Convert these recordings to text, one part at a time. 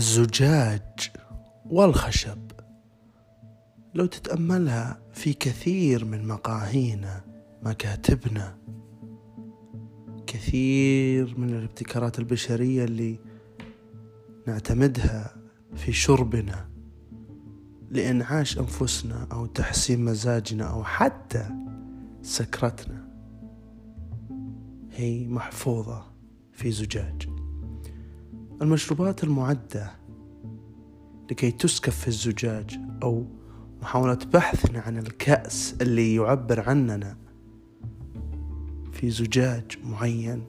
الزجاج والخشب. لو تتأملها في كثير من مقاهينا مكاتبنا كثير من الابتكارات البشرية اللي نعتمدها في شربنا لإنعاش أنفسنا أو تحسين مزاجنا أو حتى سكرتنا. هي محفوظة في زجاج. المشروبات المعدة لكي تسكب في الزجاج أو محاولة بحثنا عن الكأس اللي يعبر عننا في زجاج معين.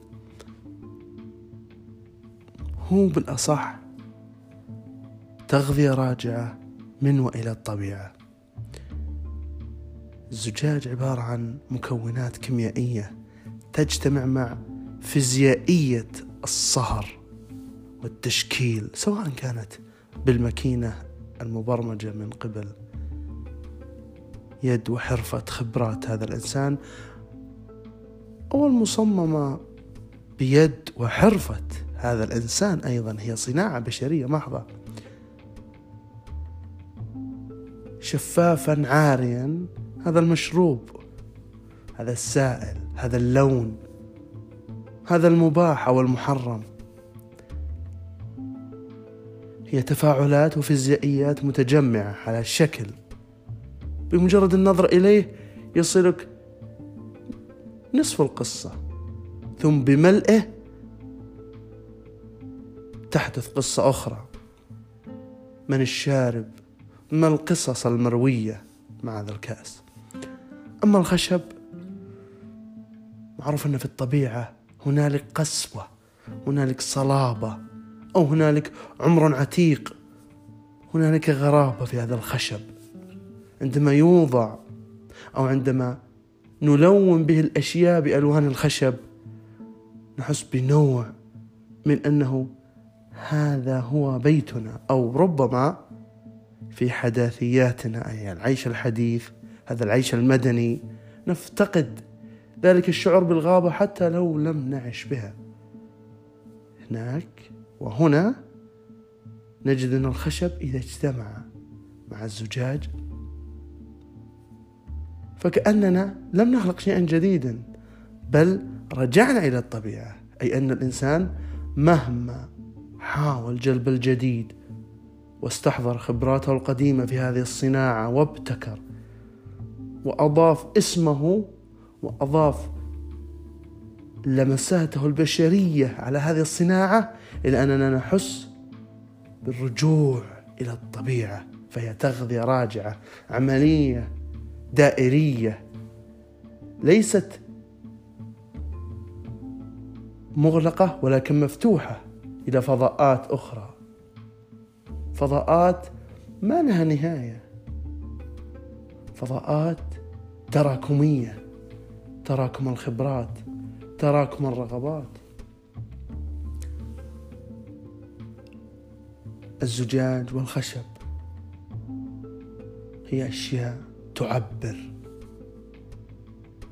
هو بالأصح تغذية راجعة من وإلى الطبيعة. الزجاج عبارة عن مكونات كيميائية تجتمع مع فيزيائية الصهر والتشكيل سواء كانت بالماكينة المبرمجة من قبل يد وحرفة خبرات هذا الإنسان. أو المصممة بيد وحرفة هذا الإنسان أيضا هي صناعة بشرية. محضة شفافا عاريا هذا المشروب هذا السائل هذا اللون هذا المباح أو المحرم. هي تفاعلات وفيزيائيات متجمعة على شكل. بمجرد النظر إليه يصلك نصف القصة ثم بملئه تحدث قصة أخرى. من الشارب؟ ما القصص المروية مع هذا الكأس؟ أما الخشب؟ معروف أن في الطبيعة هنالك قسوة هنالك صلابة. أو هنالك عمر عتيق. هنالك غرابة في هذا الخشب. عندما يوضع أو عندما نلون به الأشياء بألوان الخشب نحس بنوع من أنه هذا هو بيتنا أو ربما في حداثياتنا أي العيش الحديث هذا العيش المدني. نفتقد ذلك الشعور بالغابة حتى لو لم نعش بها. هناك وهنا نجد أن الخشب إذا اجتمع مع الزجاج فكأننا لم نخلق شيئا جديدا بل رجعنا إلى الطبيعة أي أن الإنسان مهما حاول جلب الجديد واستحضر خبراته القديمة في هذه الصناعة وابتكر وأضاف اسمه وأضاف لمساته البشرية على هذه الصناعة إلى أننا نحس بالرجوع إلى الطبيعة فهي تغذية راجعة عملية دائرية ليست مغلقة ولكن مفتوحة إلى فضاءات أخرى. فضاءات ما لها نهاية. فضاءات تراكمية تراكم الخبرات. تراكم الرغبات الزجاج والخشب هي أشياء تعبر.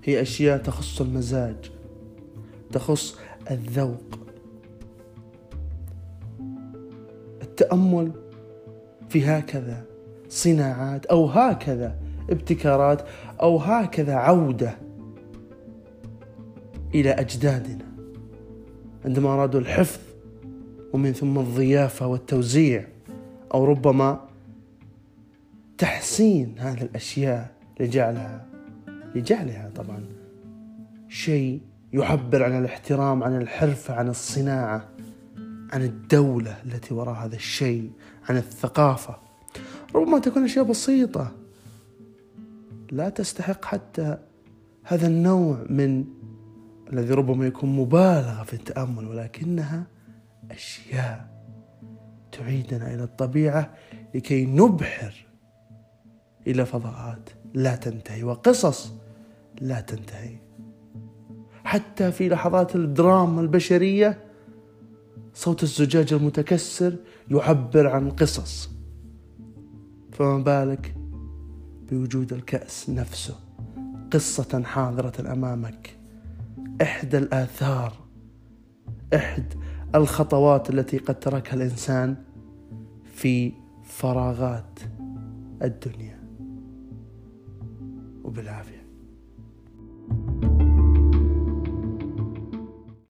هي أشياء تخص المزاج تخص الذوق. التأمل في هكذا صناعات أو هكذا ابتكارات أو هكذا عودة. إلى أجدادنا عندما أرادوا الحفظ ومن ثم الضيافة والتوزيع أو ربما تحسين هذه الأشياء لجعلها لجعلها طبعا شيء يعبر عن الاحترام عن الحرفة عن الصناعة عن الدولة التي وراء هذا الشيء عن الثقافة. ربما تكون أشياء بسيطة لا تستحق حتى هذا النوع من الذي ربما يكون مبالغة في التأمل ولكنها أشياء تعيدنا إلى الطبيعة لكي نبحر إلى فضاءات لا تنتهي وقصص لا تنتهي. حتى في لحظات الدراما البشرية صوت الزجاج المتكسر يعبر عن قصص. فما بالك بوجود الكأس نفسه قصة حاضرة أمامك؟ إحدى الآثار إحدى الخطوات التي قد تركها الإنسان في فراغات الدنيا. وبالعافية.